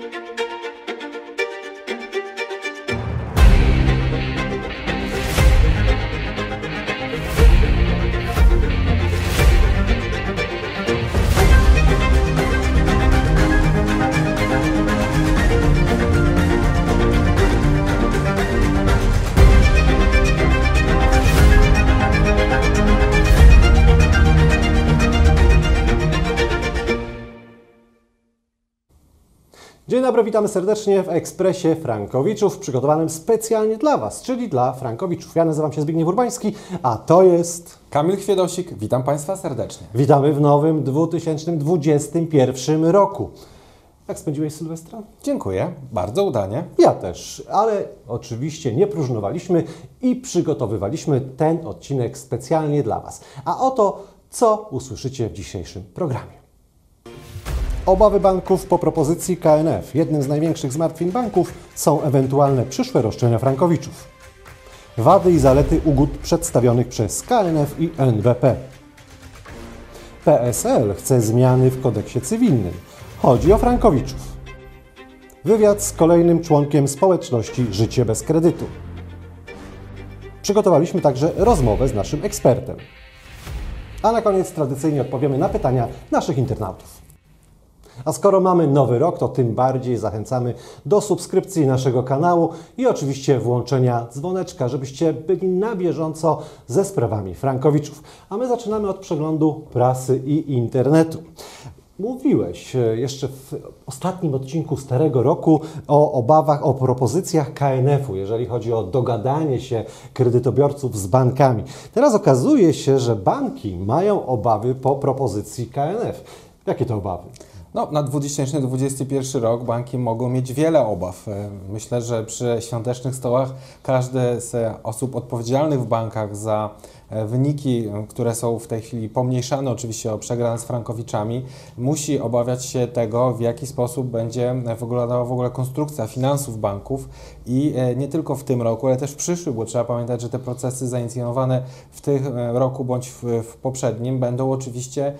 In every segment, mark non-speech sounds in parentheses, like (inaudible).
Dzień dobry, witamy serdecznie w Ekspresie Frankowiczów, przygotowanym specjalnie dla Was, czyli dla Frankowiczów. Ja nazywam się Zbigniew Urbański, a to jest... Kamil Chwiedosik, witam Państwa serdecznie. Witamy w nowym 2021 roku. Jak spędziłeś Sylwestra? Dziękuję, bardzo udanie. Ja też, ale oczywiście nie próżnowaliśmy i przygotowywaliśmy ten odcinek specjalnie dla Was. A oto, co usłyszycie w dzisiejszym programie. Obawy banków po propozycji KNF. Jednym z największych zmartwień banków są ewentualne przyszłe roszczenia frankowiczów. Wady i zalety ugód przedstawionych przez KNF i NWP. PSL chce zmiany w kodeksie cywilnym. Chodzi o frankowiczów. Wywiad z kolejnym członkiem społeczności Życie bez kredytu. Przygotowaliśmy także rozmowę z naszym ekspertem. A na koniec tradycyjnie odpowiemy na pytania naszych internautów. A skoro mamy nowy rok, to tym bardziej zachęcamy do subskrypcji naszego kanału i oczywiście włączenia dzwoneczka, żebyście byli na bieżąco ze sprawami Frankowiczów. A my zaczynamy od przeglądu prasy i internetu. Mówiłeś e, jeszcze w ostatnim odcinku Starego Roku o obawach, o propozycjach KNF-u, jeżeli chodzi o dogadanie się kredytobiorców z bankami. Teraz okazuje się, że banki mają obawy po propozycji KNF. Jakie to obawy? No, na 2021 rok banki mogą mieć wiele obaw. E, Myślę, że przy świątecznych stołach każdy z osób odpowiedzialnych w bankach za e, wyniki, e, które są w tej chwili pomniejszane oczywiście o przegrane z Frankowiczami, musi obawiać się tego, w jaki sposób będzie wyglądała w ogóle konstrukcja finansów banków i nie tylko w tym roku, ale też w przyszłym, bo trzeba pamiętać, że te procesy zainicjowane w tym roku bądź w, w poprzednim będą oczywiście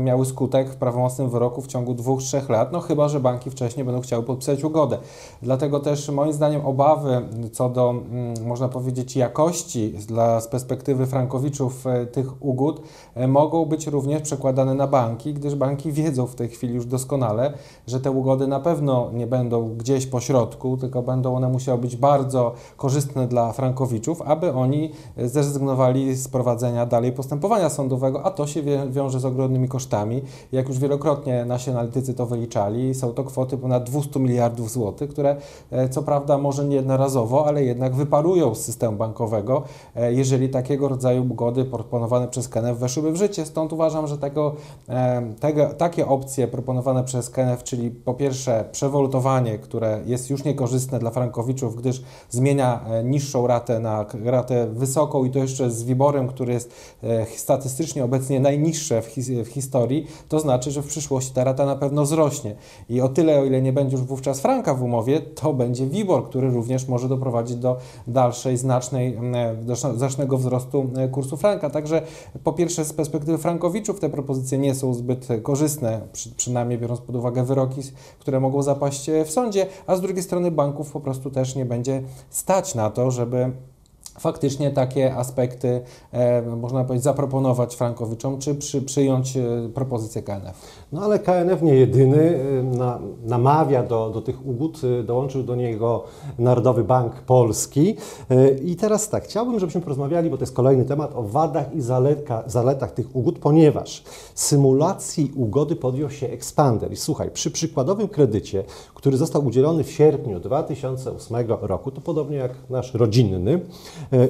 miały skutek w prawomocnym wyroku w ciągu dwóch, trzech lat, no chyba, że banki wcześniej będą chciały podpisać ugodę. Dlatego też moim zdaniem obawy co do, mm, można powiedzieć, jakości dla, z perspektywy frankowiczów e, tych ugód e, mogą być również przekładane na banki, gdyż banki wiedzą w tej chwili już doskonale, że te ugody na pewno nie będą gdzieś po środku, tylko będą one musiały być bardzo korzystne dla frankowiczów, aby oni zrezygnowali z prowadzenia dalej postępowania sądowego, a to się wiąże z ogromnymi kosztami. Jak już wielokrotnie nasi analitycy to wyliczali, są to kwoty ponad 200 miliardów złotych, które e, co prawda może nie jednorazowo, ale jednak wyparują z systemu bankowego, e, jeżeli takiego rodzaju ugody proponowane przez KNF weszłyby w życie. Stąd uważam, że tego, e, tego, takie opcje proponowane przez KNF, czyli po pierwsze przewolutowanie, które jest już niekorzystne dla frankowiczów, gdyż zmienia niższą ratę na ratę wysoką i to jeszcze z WIBORem, który jest statystycznie obecnie najniższe w, w historii, to znaczy, że w przyszłości ta rata na pewno wzrośnie. I o tyle, o ile nie będzie już wówczas franka w umowie, to będzie WIBOR, który również może doprowadzić do dalszej, znacznej, mm, do znacznego wzrostu e, kursu franka. Także po pierwsze z perspektywy frankowiczów te propozycje nie są zbyt korzystne, przy, przynajmniej biorąc pod uwagę wyroki, które mogą zapaść e, w sądzie, a z drugiej strony banków po prostu też nie będzie stać na to, żeby faktycznie takie aspekty, e, można powiedzieć, zaproponować frankowiczom, czy przy, przyjąć e, propozycję KNF. No ale KNF nie jedyny y, na, namawia do, do tych ugód, y, dołączył do niego Narodowy Bank Polski. Y, I teraz tak, chciałbym, żebyśmy porozmawiali, bo to jest kolejny temat, o wadach i zaletka, zaletach tych ugód, ponieważ symulacji ugody podjął się Expander. I słuchaj, przy przykładowym kredycie, który został udzielony w sierpniu 2008 roku, to podobnie jak nasz rodzinny,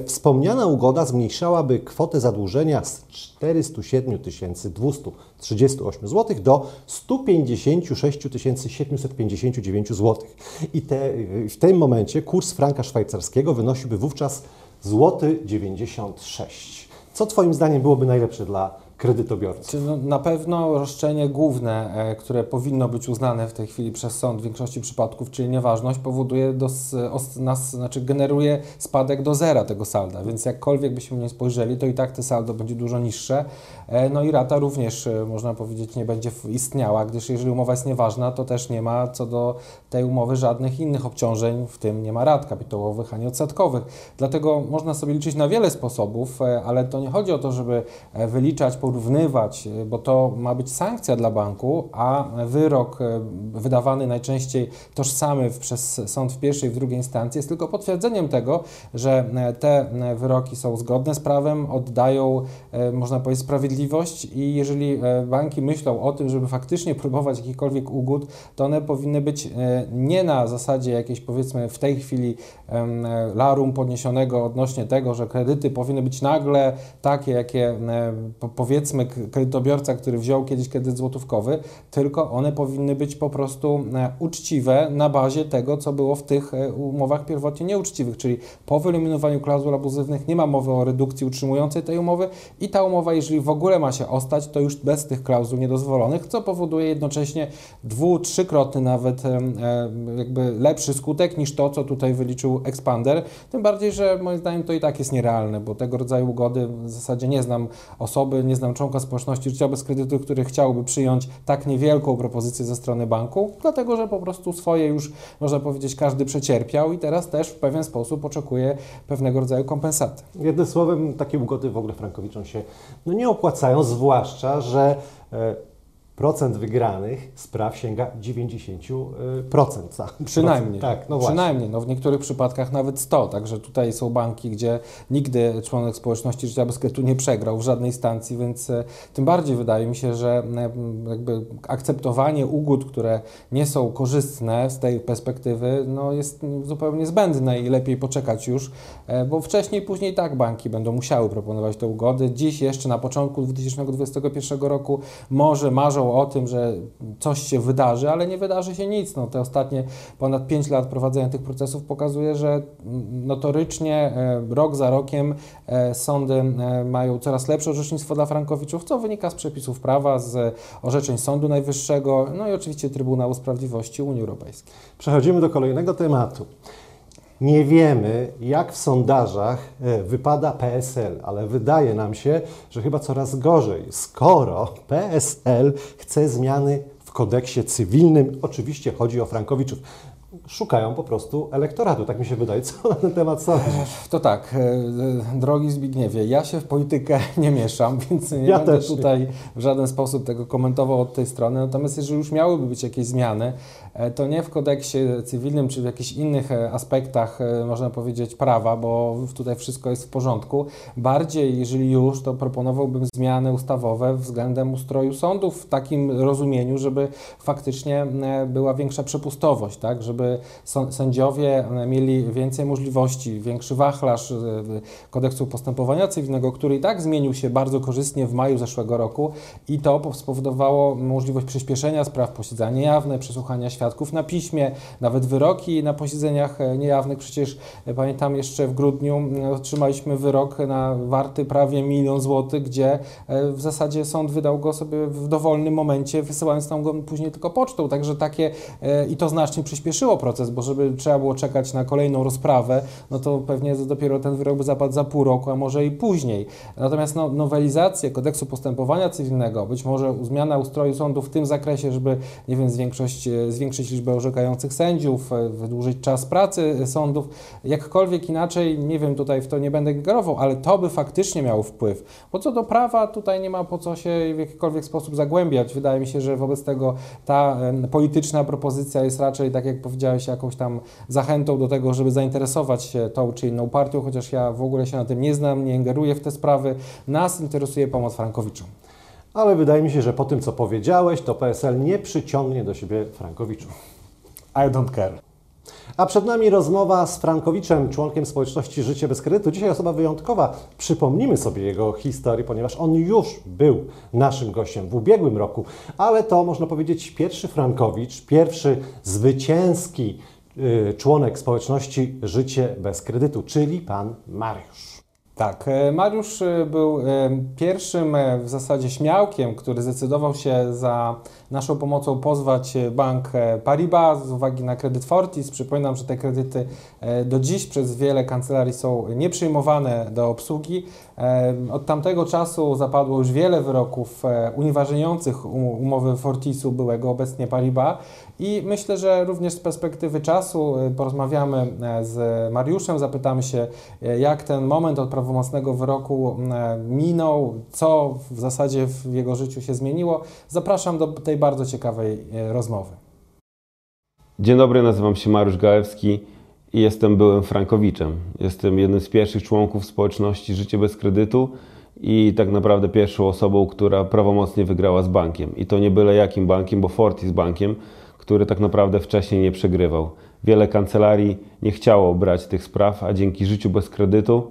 wspomniana ugoda zmniejszałaby kwotę zadłużenia z 407 238 zł do 156 759 zł. I te, w tym momencie kurs franka szwajcarskiego wynosiłby wówczas złoty 96. Co Twoim zdaniem byłoby najlepsze dla kredytobiorców. No, na pewno roszczenie główne, e, które powinno być uznane w tej chwili przez sąd w większości przypadków, czyli nieważność, powoduje, dos, os, nas, znaczy generuje spadek do zera tego salda, więc jakkolwiek byśmy nie spojrzeli, to i tak te saldo będzie dużo niższe. E, no i rata również, e, można powiedzieć, nie będzie istniała, gdyż jeżeli umowa jest nieważna, to też nie ma co do tej umowy żadnych innych obciążeń, w tym nie ma rat kapitałowych ani odsetkowych. Dlatego można sobie liczyć na wiele sposobów, ale to nie chodzi o to, żeby wyliczać po porównywać, e, bo to ma być sankcja dla banku, a wyrok e, wydawany najczęściej tożsamy przez sąd w pierwszej i w drugiej instancji jest tylko potwierdzeniem tego, że e, te wyroki są zgodne z prawem, oddają, można powiedzieć, sprawiedliwość i jeżeli banki myślą o tym, żeby faktycznie próbować jakichkolwiek ugód, to one powinny być nie na zasadzie jakiejś powiedzmy w tej chwili larum podniesionego odnośnie tego, że kredyty powinny być nagle takie, jakie powiedzmy powiedzmy kredytobiorca, który wziął kiedyś kredyt złotówkowy, tylko one powinny być po prostu e, uczciwe na bazie tego, co było w tych e, umowach pierwotnie nieuczciwych, czyli po wyeliminowaniu klauzul abuzywnych nie ma mowy o redukcji utrzymującej tej umowy i ta umowa, jeżeli w ogóle ma się ostać, to już bez tych klauzul niedozwolonych, co powoduje jednocześnie dwu, trzykrotny nawet e, jakby lepszy skutek niż to, co tutaj wyliczył Expander, tym bardziej, że moim zdaniem to i tak jest nierealne, bo tego rodzaju ugody w zasadzie nie znam osoby, nie znam znam członka społeczności życia bez kredytu, który chciałby przyjąć tak niewielką propozycję ze strony banku, dlatego że po prostu swoje już, można powiedzieć, każdy przecierpiał i teraz też w pewien sposób oczekuje pewnego rodzaju kompensaty. Jednym słowem, takie ugody w ogóle Frankowiczom się no, nie opłacają, zwłaszcza, że e, procent wygranych spraw sięga 90%. (laughs) Przynajmniej. Tak, no Przynajmniej, no w niektórych przypadkach nawet 100, także tutaj są banki, gdzie nigdy członek społeczności życia bez kredytu nie przegrał w żadnej instancji, więc e, tym bardziej wydaje mi się, że e, jakby akceptowanie ugód, które nie są korzystne z tej perspektywy, no jest zupełnie zbędne i lepiej poczekać już, e, bo wcześniej, później tak banki będą musiały proponować te ugody. Dziś jeszcze na początku 2021 roku może marzą o tym, że coś się wydarzy, ale nie wydarzy się nic. No, te ostatnie ponad 5 lat prowadzenia tych procesów pokazuje, że notorycznie e, rok za rokiem e, sądy e, mają coraz lepsze orzecznictwo dla frankowiczów, co wynika z przepisów prawa, z orzeczeń Sądu Najwyższego, no i oczywiście Trybunału Sprawiedliwości Unii Europejskiej. Przechodzimy do kolejnego tematu. Nie wiemy, jak w sondażach e, wypada PSL, ale wydaje nam się, że chyba coraz gorzej, skoro PSL chce zmiany w kodeksie cywilnym. Oczywiście chodzi o Frankowiczów szukają po prostu elektoratu, tak mi się wydaje. Co na ten temat sądzisz? To tak, e, drogi Zbigniewie, ja się w politykę (laughs) nie mieszam, więc nie ja będę tutaj nie. w żaden sposób tego komentował od tej strony. Natomiast jeżeli już miałyby być jakieś zmiany, e, to nie w kodeksie cywilnym czy w jakichś innych e, aspektach, można powiedzieć, prawa, bo tutaj wszystko jest w porządku. Bardziej, jeżeli już, to proponowałbym zmiany ustawowe względem ustroju sądów w takim rozumieniu, żeby faktycznie była większa przepustowość, tak, żeby żeby sędziowie e, mieli więcej możliwości, większy wachlarz e, kodeksu postępowania cywilnego, który i tak zmienił się bardzo korzystnie w maju zeszłego roku i to spowodowało możliwość przyspieszenia spraw, posiedzenia niejawne, przesłuchania świadków na piśmie, nawet wyroki na posiedzeniach e, niejawnych. Przecież pamiętam jeszcze w grudniu otrzymaliśmy wyrok na warty prawie milion złotych, gdzie w zasadzie sąd wydał go sobie w dowolnym momencie, wysyłając nam go później tylko pocztą. Także takie i to znacznie przyspieszyło proces, bo żeby trzeba było czekać na kolejną rozprawę, no to pewnie dopiero ten wyrok by zapadł za pół roku, a może i później. Natomiast no, nowelizację kodeksu postępowania cywilnego, być może zmiana ustroju sądu w tym zakresie, żeby, nie wiem, zwiększyć, zwiększyć liczbę orzekających sędziów, e, wydłużyć czas pracy sądów, jakkolwiek inaczej, nie wiem, tutaj w to nie będę ingerował, ale to by faktycznie miało wpływ. Bo co do prawa, tutaj nie ma po co się w jakikolwiek sposób zagłębiać. Wydaje mi się, że wobec tego ta polityczna propozycja jest raczej, tak jak powiedziałem, widziałeś jakąś tam zachętą do tego, żeby zainteresować się tą czy inną partią, chociaż ja w ogóle się na tym nie znam, nie ingeruję w te sprawy. Nas interesuje pomoc Frankowiczom. Ale wydaje mi się, że po tym, co powiedziałeś, to PSL nie przyciągnie do siebie Frankowiczów. I don't care. A przed nami rozmowa z Frankowiczem, członkiem społeczności Życie bez kredytu. Dzisiaj osoba wyjątkowa. Przypomnimy sobie jego historię, ponieważ on już był naszym gościem w ubiegłym roku, ale to można powiedzieć pierwszy Frankowicz, pierwszy zwycięski yy, członek społeczności Życie bez kredytu, czyli pan Mariusz. Tak, e, Mariusz e, był e, pierwszym w zasadzie śmiałkiem, który zdecydował się za naszą pomocą pozwać bank Paribas z uwagi na kredyt Fortis. Przypominam, że te kredyty do dziś przez wiele kancelarii są nieprzyjmowane do obsługi. Od tamtego czasu zapadło już wiele wyroków unieważniających umowy Fortisu byłego obecnie Paribas i myślę, że również z perspektywy czasu porozmawiamy z Mariuszem, zapytamy się jak ten moment od prawomocnego wyroku minął, co w zasadzie w jego życiu się zmieniło. Zapraszam do tej bardzo ciekawej e, rozmowy. Dzień dobry, nazywam się Mariusz Gałewski i jestem byłym frankowiczem. Jestem jednym z pierwszych członków społeczności Życie bez kredytu i tak naprawdę pierwszą osobą, która prawomocnie wygrała z bankiem. I to nie byle jakim bankiem, bo Fortis bankiem, który tak naprawdę wcześniej nie przegrywał. Wiele kancelarii nie chciało brać tych spraw, a dzięki życiu bez kredytu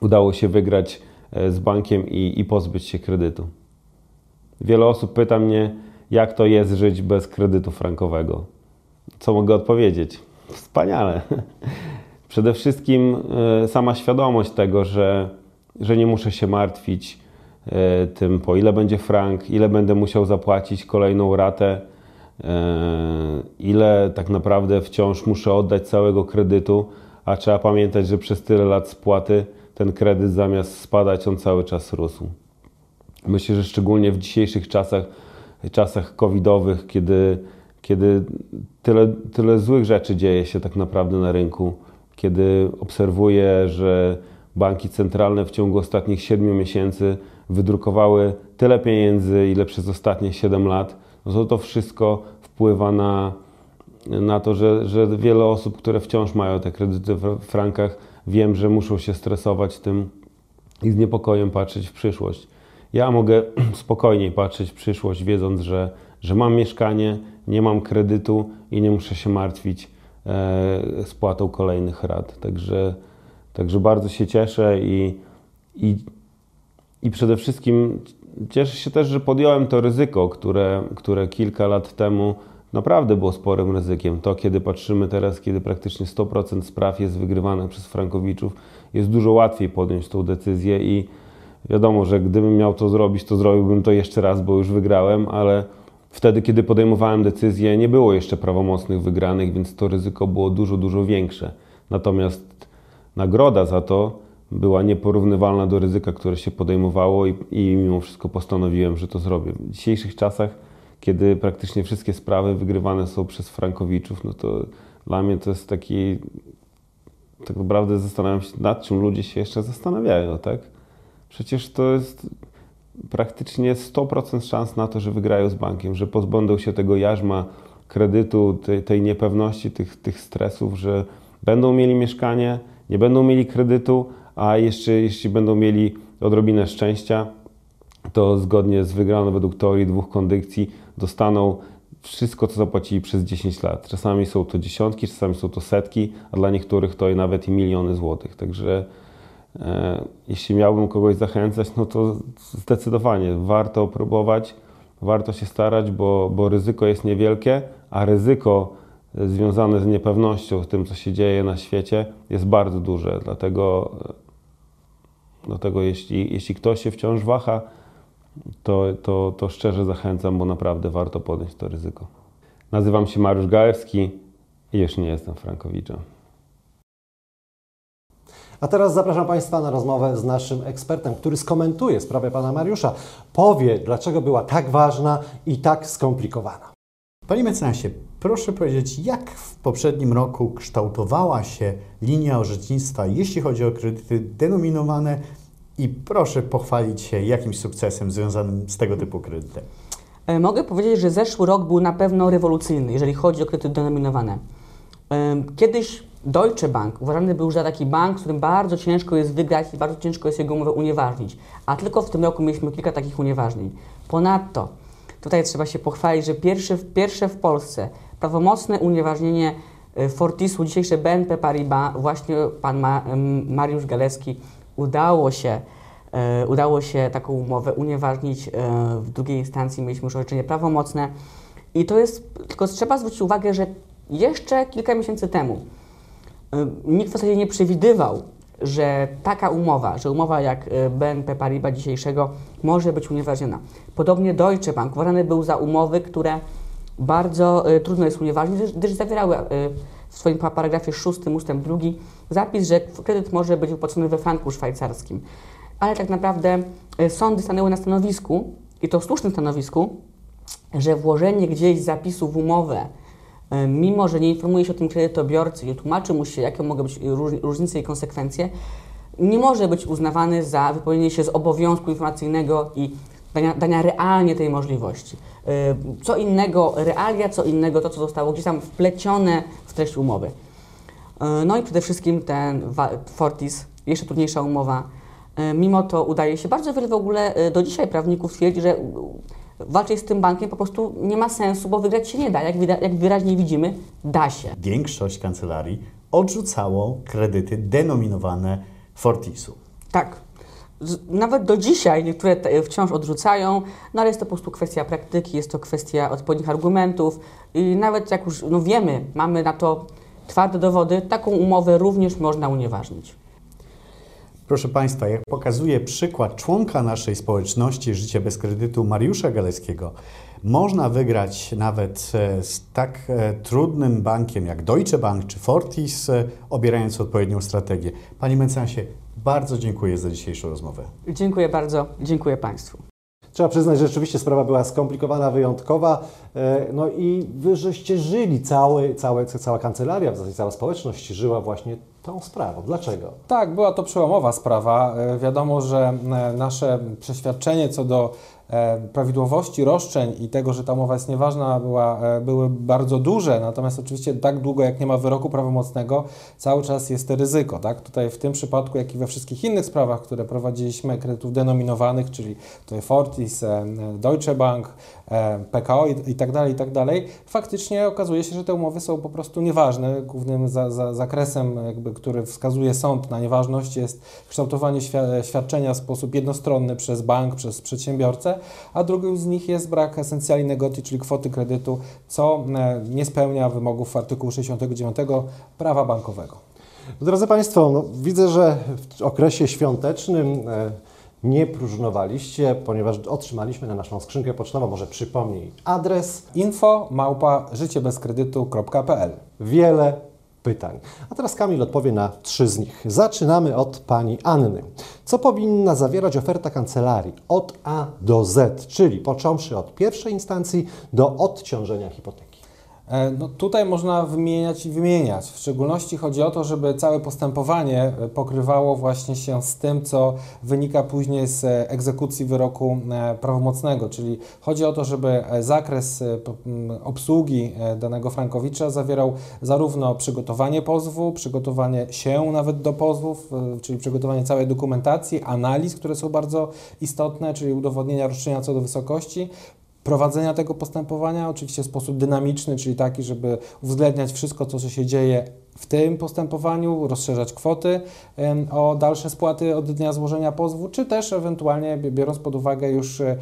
udało się wygrać e, z bankiem i, i pozbyć się kredytu. Wiele osób pyta mnie, jak to jest żyć bez kredytu frankowego. Co mogę odpowiedzieć? Wspaniale. (laughs) Przede wszystkim e, sama świadomość tego, że, że nie muszę się martwić e, tym, po ile będzie frank, ile będę musiał zapłacić kolejną ratę, ile tak naprawdę wciąż muszę oddać całego kredytu, a trzeba pamiętać, że przez tyle lat spłaty ten kredyt zamiast spadać, on cały czas rósł. Myślę, że szczególnie w dzisiejszych czasach, czasach covidowych, kiedy, kiedy tyle, tyle złych rzeczy dzieje się tak naprawdę na rynku, kiedy obserwuję, że banki centralne w ciągu ostatnich 7 miesięcy wydrukowały tyle pieniędzy, ile przez ostatnie 7 lat, no to to wszystko wpływa na, na to, że, że wiele osób, które wciąż mają te kredyty w frankach, wiem, że muszą się stresować tym i z niepokojem patrzeć w przyszłość. Ja mogę (clears throat) spokojniej patrzeć w przyszłość, wiedząc, że, że mam mieszkanie, nie mam kredytu i nie muszę się martwić e, spłatą kolejnych rat. Także, także bardzo się cieszę i, i, i przede wszystkim cieszę się też, że podjąłem to ryzyko, które, które kilka lat temu naprawdę było sporym ryzykiem. To, kiedy patrzymy teraz, kiedy praktycznie 100% spraw jest wygrywane przez Frankowiczów, jest dużo łatwiej podjąć tą decyzję i wiadomo, że gdybym miał to zrobić, to zrobiłbym to jeszcze raz, bo już wygrałem, ale wtedy, kiedy podejmowałem decyzję, nie było jeszcze prawomocnych wygranych, więc to ryzyko było dużo, dużo większe. Natomiast nagroda za to była nieporównywalna do ryzyka, które się podejmowało i, i mimo wszystko postanowiłem, że to zrobię. W dzisiejszych czasach kiedy praktycznie wszystkie sprawy wygrywane są przez Frankowiczów, no to dla mnie to jest taki, tak naprawdę zastanawiam się, nad czym ludzie się jeszcze zastanawiają, tak? Przecież to jest praktycznie 100% szans na to, że wygrają z bankiem, że pozbędą się tego jarzma kredytu, tej, tej niepewności, tych, tych stresów, że będą mieli mieszkanie, nie będą mieli kredytu, a jeszcze jeśli będą mieli odrobinę szczęścia, to zgodnie z wygraną według teorii dwóch kondycji dostaną wszystko, co zapłacili przez 10 lat. Czasami są to dziesiątki, czasami są to setki, a dla niektórych to i nawet i miliony złotych. Także jeśli miałbym kogoś zachęcać, no to zdecydowanie warto próbować, warto się starać, bo, bo ryzyko jest niewielkie, a ryzyko związane z niepewnością, z tym, co się dzieje na świecie, jest bardzo duże. Dlatego, dlatego jeśli, jeśli ktoś się wciąż waha, to, to, to szczerze zachęcam, bo naprawdę warto podjąć to ryzyko. Nazywam się Mariusz Gałewski i już nie jestem Frankowiczem. A teraz zapraszam Państwa na rozmowę z naszym ekspertem, który skomentuje sprawę Pana Mariusza, powie, dlaczego była tak ważna i tak skomplikowana. Panie mecenasie, proszę powiedzieć, jak w poprzednim roku kształtowała się linia orzecznictwa, jeśli chodzi o kredyty denominowane i proszę pochwalić się jakimś sukcesem związanym z tego typu kredytem. E, mogę powiedzieć, że zeszły rok był na pewno rewolucyjny, jeżeli chodzi o kredyty denominowane. E, kiedyś Deutsche Bank uważany był za taki bank, z którym bardzo ciężko jest wygrać i bardzo ciężko jest jego umowę unieważnić. A tylko w tym roku mieliśmy kilka takich unieważnień. Ponadto, tutaj trzeba się pochwalić, że pierwsze, pierwsze w Polsce prawomocne unieważnienie e, Fortisu, dzisiejsze BNP Paribas, właśnie pan Mariusz Galeski udało się, e, udało się taką umowę unieważnić. E, w drugiej instancji mieliśmy już orzeczenie prawomocne. I to jest, tylko trzeba zwrócić uwagę, że jeszcze kilka miesięcy temu nikt w zasadzie nie przewidywał że taka umowa, że umowa jak e, BNP Paribas dzisiejszego może być unieważniona. Podobnie Deutsche Bank uważany był za umowy, które bardzo e, trudno jest unieważnić, gdyż- zawierały e, w swoim pa- paragrafie 6 ustęp 2 zapis, że kredyt może być wypłacony we franku szwajcarskim. Ale tak naprawdę sądy stanęły na stanowisku, i to słusznym stanowisku, że włożenie gdzieś zapisu w umowę, mimo że nie informuje się o tym kredytobiorcy, nie tłumaczy mu się, jakie mogą być róż- różnice i konsekwencje, nie może być uznawany za wypełnienie się z obowiązku informacyjnego i dania, dania realnie tej możliwości. E, Co innego realia, co innego to, co zostało gdzieś tam wplecione w treść umowy. E, No i przede wszystkim ten Fortis, jeszcze trudniejsza umowa. E, Mimo to udaje się, bardzo wiele w ogóle e, do dzisiaj prawników twierdzi, że walczyć z tym bankiem po prostu nie ma sensu, bo wygrać się nie da. Jak, wida- jak wyraźnie widzimy, da się. Większość kancelarii odrzucało kredyty denominowane Fortisu. Tak. Nawet do dzisiaj niektóre te, wciąż odrzucają, no ale jest to po prostu kwestia praktyki, jest to kwestia odpowiednich argumentów i nawet jak już no wiemy, mamy na to twarde dowody, taką umowę również można unieważnić. Proszę Państwa, jak pokazuje przykład członka naszej społeczności Życie bez kredytu Mariusza Galeskiego, można wygrać nawet e, z tak e, trudnym bankiem jak Deutsche Bank czy Fortis, e, obierając odpowiednią strategię. Panie mecenasie, bardzo dziękuję za dzisiejszą rozmowę. Dziękuję bardzo, dziękuję Państwu. Trzeba przyznać, że rzeczywiście sprawa była skomplikowana, wyjątkowa. No i wy żeście żyli, cały, całe, cała kancelaria, w zasadzie cała społeczność żyła właśnie tą sprawą. Dlaczego? Tak, była to przełomowa sprawa. E, Wiadomo, że e, nasze przeświadczenie co do prawidłowości roszczeń i tego, że ta umowa jest nieważna, była, e, były bardzo duże. Natomiast oczywiście tak długo, jak nie ma wyroku prawomocnego, cały czas jest ryzyko. Tak? Tutaj w tym przypadku, jak i we wszystkich innych sprawach, które prowadziliśmy, kredytów denominowanych, czyli tutaj Fortis, e, Deutsche Bank, e, PKO i, i tak dalej, i tak dalej, faktycznie okazuje się, że te umowy są po prostu nieważne. Głównym za, za, zakresem, jakby, który wskazuje sąd na nieważność jest kształtowanie świa- świadczenia w sposób jednostronny przez bank, przez przedsiębiorcę, a drugim z nich jest brak esencjali negoti, czyli kwoty kredytu, co e, nie spełnia wymogów artykułu 69 prawa bankowego. Drodzy Państwo, no, widzę, że w okresie świątecznym e, nie próżnowaliście, ponieważ otrzymaliśmy na naszą skrzynkę pocztową, może przypomnij adres, Info małpa życiebezkredytu.pl wiele pytań. A teraz Kamil odpowie na trzy z nich. Zaczynamy od pani Anny. Co powinna zawierać oferta kancelarii od A do Z, czyli począwszy od pierwszej instancji do odciążenia hipoteki? E, No tutaj można wymieniać i wymieniać. W szczególności chodzi o to, żeby całe postępowanie e, pokrywało właśnie się z tym, co wynika później z e, egzekucji wyroku prawomocnego, czyli chodzi o to, żeby zakres obsługi danego frankowicza zawierał zarówno przygotowanie pozwu, przygotowanie się nawet do pozwów, czyli przygotowanie całej dokumentacji, analiz, które są bardzo istotne, czyli udowodnienia roszczenia co do wysokości, prowadzenia tego postępowania, oczywiście w sposób dynamiczny, czyli taki, żeby uwzględniać wszystko, co się dzieje w tym postępowaniu, rozszerzać kwoty o dalsze spłaty od dnia złożenia pozwu, czy też ewentualnie bi- biorąc pod uwagę już e,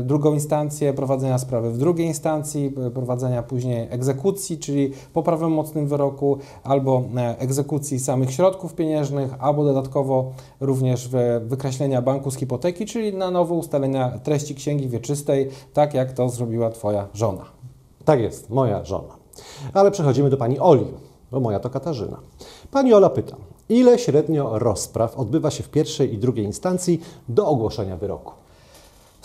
drugą instancję prowadzenia sprawy w drugiej instancji, prowadzenia później egzekucji, czyli po prawomocnym wyroku, albo e, egzekucji samych środków pieniężnych, albo dodatkowo również wykreślenia banku z hipoteki, czyli na nowo ustalenia treści księgi wieczystej, tak jak to zrobiła Twoja żona. Tak jest, moja żona. Ale przechodzimy do pani Oli, bo moja to Katarzyna. Pani Ola pyta, ile średnio rozpraw odbywa się w pierwszej i drugiej instancji do ogłoszenia wyroku?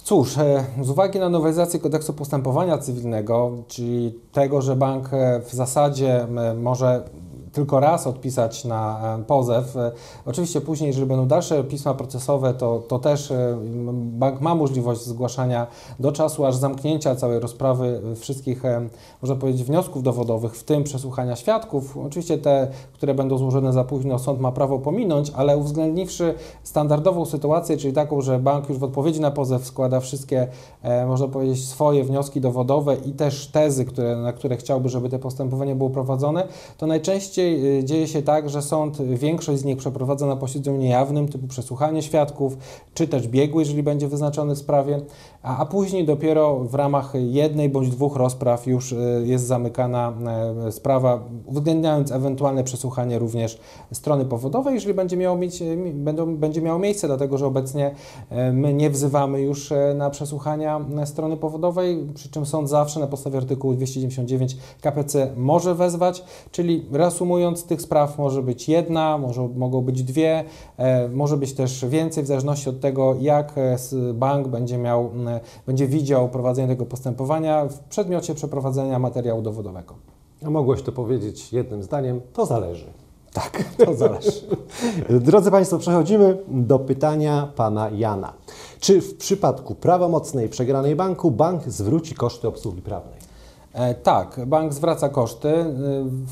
Cóż, e, z uwagi na nowelizację kodeksu postępowania cywilnego, czyli tego, że bank e, w zasadzie m, może tylko raz odpisać na e, pozew. E, Oczywiście później, jeżeli będą dalsze pisma procesowe, to, to też e, bank ma możliwość zgłaszania do czasu aż zamknięcia całej rozprawy wszystkich, można powiedzieć, wniosków dowodowych, w tym przesłuchania świadków. Oczywiście te, które będą złożone za późno, sąd ma prawo pominąć, ale uwzględniwszy standardową sytuację, czyli taką, że bank już w odpowiedzi na pozew składa wszystkie, można powiedzieć, swoje wnioski dowodowe i też tezy, które, na które chciałby, żeby to postępowanie było prowadzone, to najczęściej najczęściej y, dzieje się tak, że sąd, y, większość z nich przeprowadza na posiedzeniu niejawnym, typu przesłuchanie świadków, czy też biegły, jeżeli będzie wyznaczony w sprawie, a, a później dopiero w ramach jednej bądź dwóch rozpraw już y, jest zamykana sprawa, uwzględniając ewentualne przesłuchanie również strony powodowej, jeżeli będzie miało, mieć, mi- będą, będzie miało miejsce, dlatego że obecnie my nie wzywamy już na przesłuchania strony powodowej, przy czym sąd zawsze na podstawie artykułu 299 KPC może wezwać, czyli reasumując, tych spraw może być jedna, może, mogą być dwie, e, może być też więcej, w zależności od tego, jak e, bank będzie miał, będzie widział prowadzenie tego postępowania w przedmiocie przeprowadzenia materiału dowodowego. A mogłeś to powiedzieć jednym zdaniem, to zależy. Tak, to zależy. (laughs) Drodzy Państwo, przechodzimy do pytania pana Jana. Czy w przypadku prawomocnej przegranej banku bank zwróci koszty obsługi prawnej? E, Tak, bank zwraca koszty, y,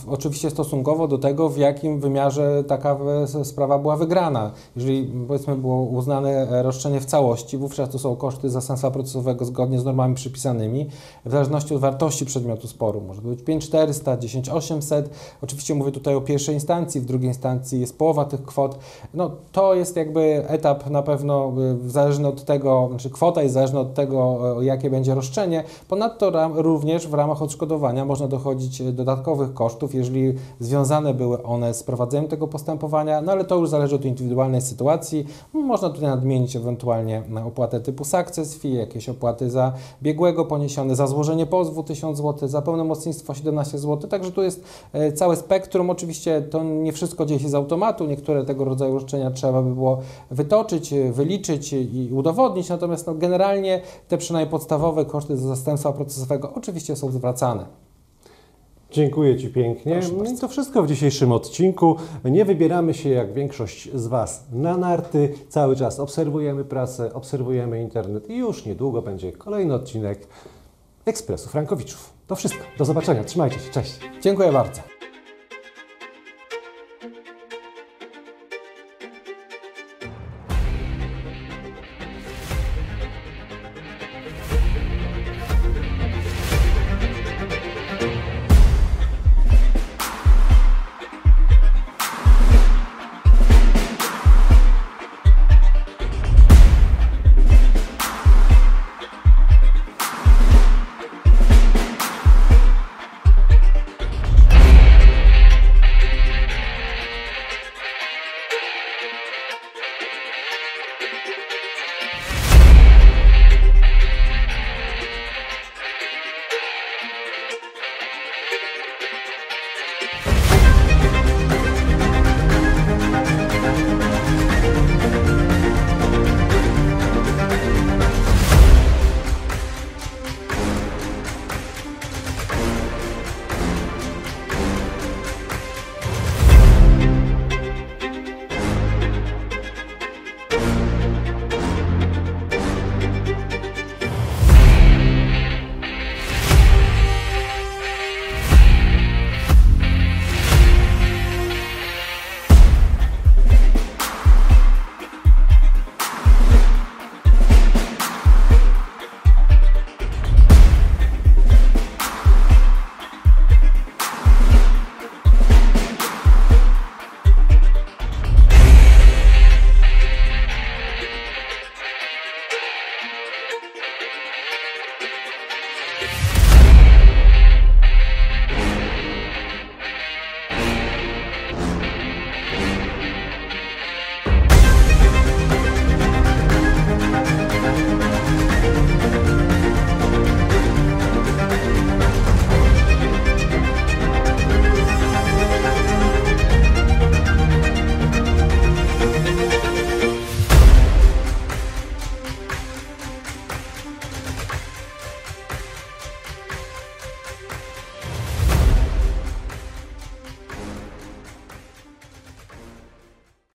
oczywiście stosunkowo do tego, w jakim wymiarze taka sprawa była wygrana. Jeżeli powiedzmy było uznane e, roszczenie w całości, wówczas to są koszty zastępstwa procesowego zgodnie z normami przypisanymi, w zależności od wartości przedmiotu sporu. Może to być 5400, 10800. Oczywiście mówię tutaj o pierwszej instancji, w drugiej instancji jest połowa tych kwot. No to jest jakby etap na pewno y, zależny od tego, znaczy kwota jest zależna od tego, jakie będzie roszczenie. Ponadto również w ramach odszkodowania można dochodzić e, dodatkowych kosztów, jeżeli związane były one z prowadzeniem tego postępowania, no ale to już zależy od indywidualnej sytuacji. Można tutaj nadmienić ewentualnie na opłatę typu success fee, jakieś opłaty za biegłego poniesione, za złożenie pozwu 1000 zł, za pełnomocnictwo 17 zł, także tu jest e, całe spektrum. Oczywiście to nie wszystko dzieje się z automatu, niektóre tego rodzaju roszczenia trzeba by było wytoczyć, e, wyliczyć i udowodnić, natomiast no, generalnie te przynajmniej podstawowe koszty za zastępstwa procesowego oczywiście są zwracane. Dziękuję Ci pięknie. No i to wszystko w dzisiejszym odcinku. Nie wybieramy się, jak większość z Was, na narty. Cały czas obserwujemy prasę, obserwujemy internet i już niedługo będzie kolejny odcinek Ekspresu Frankowiczów. To wszystko. Do zobaczenia. Trzymajcie się. Cześć. Dziękuję bardzo.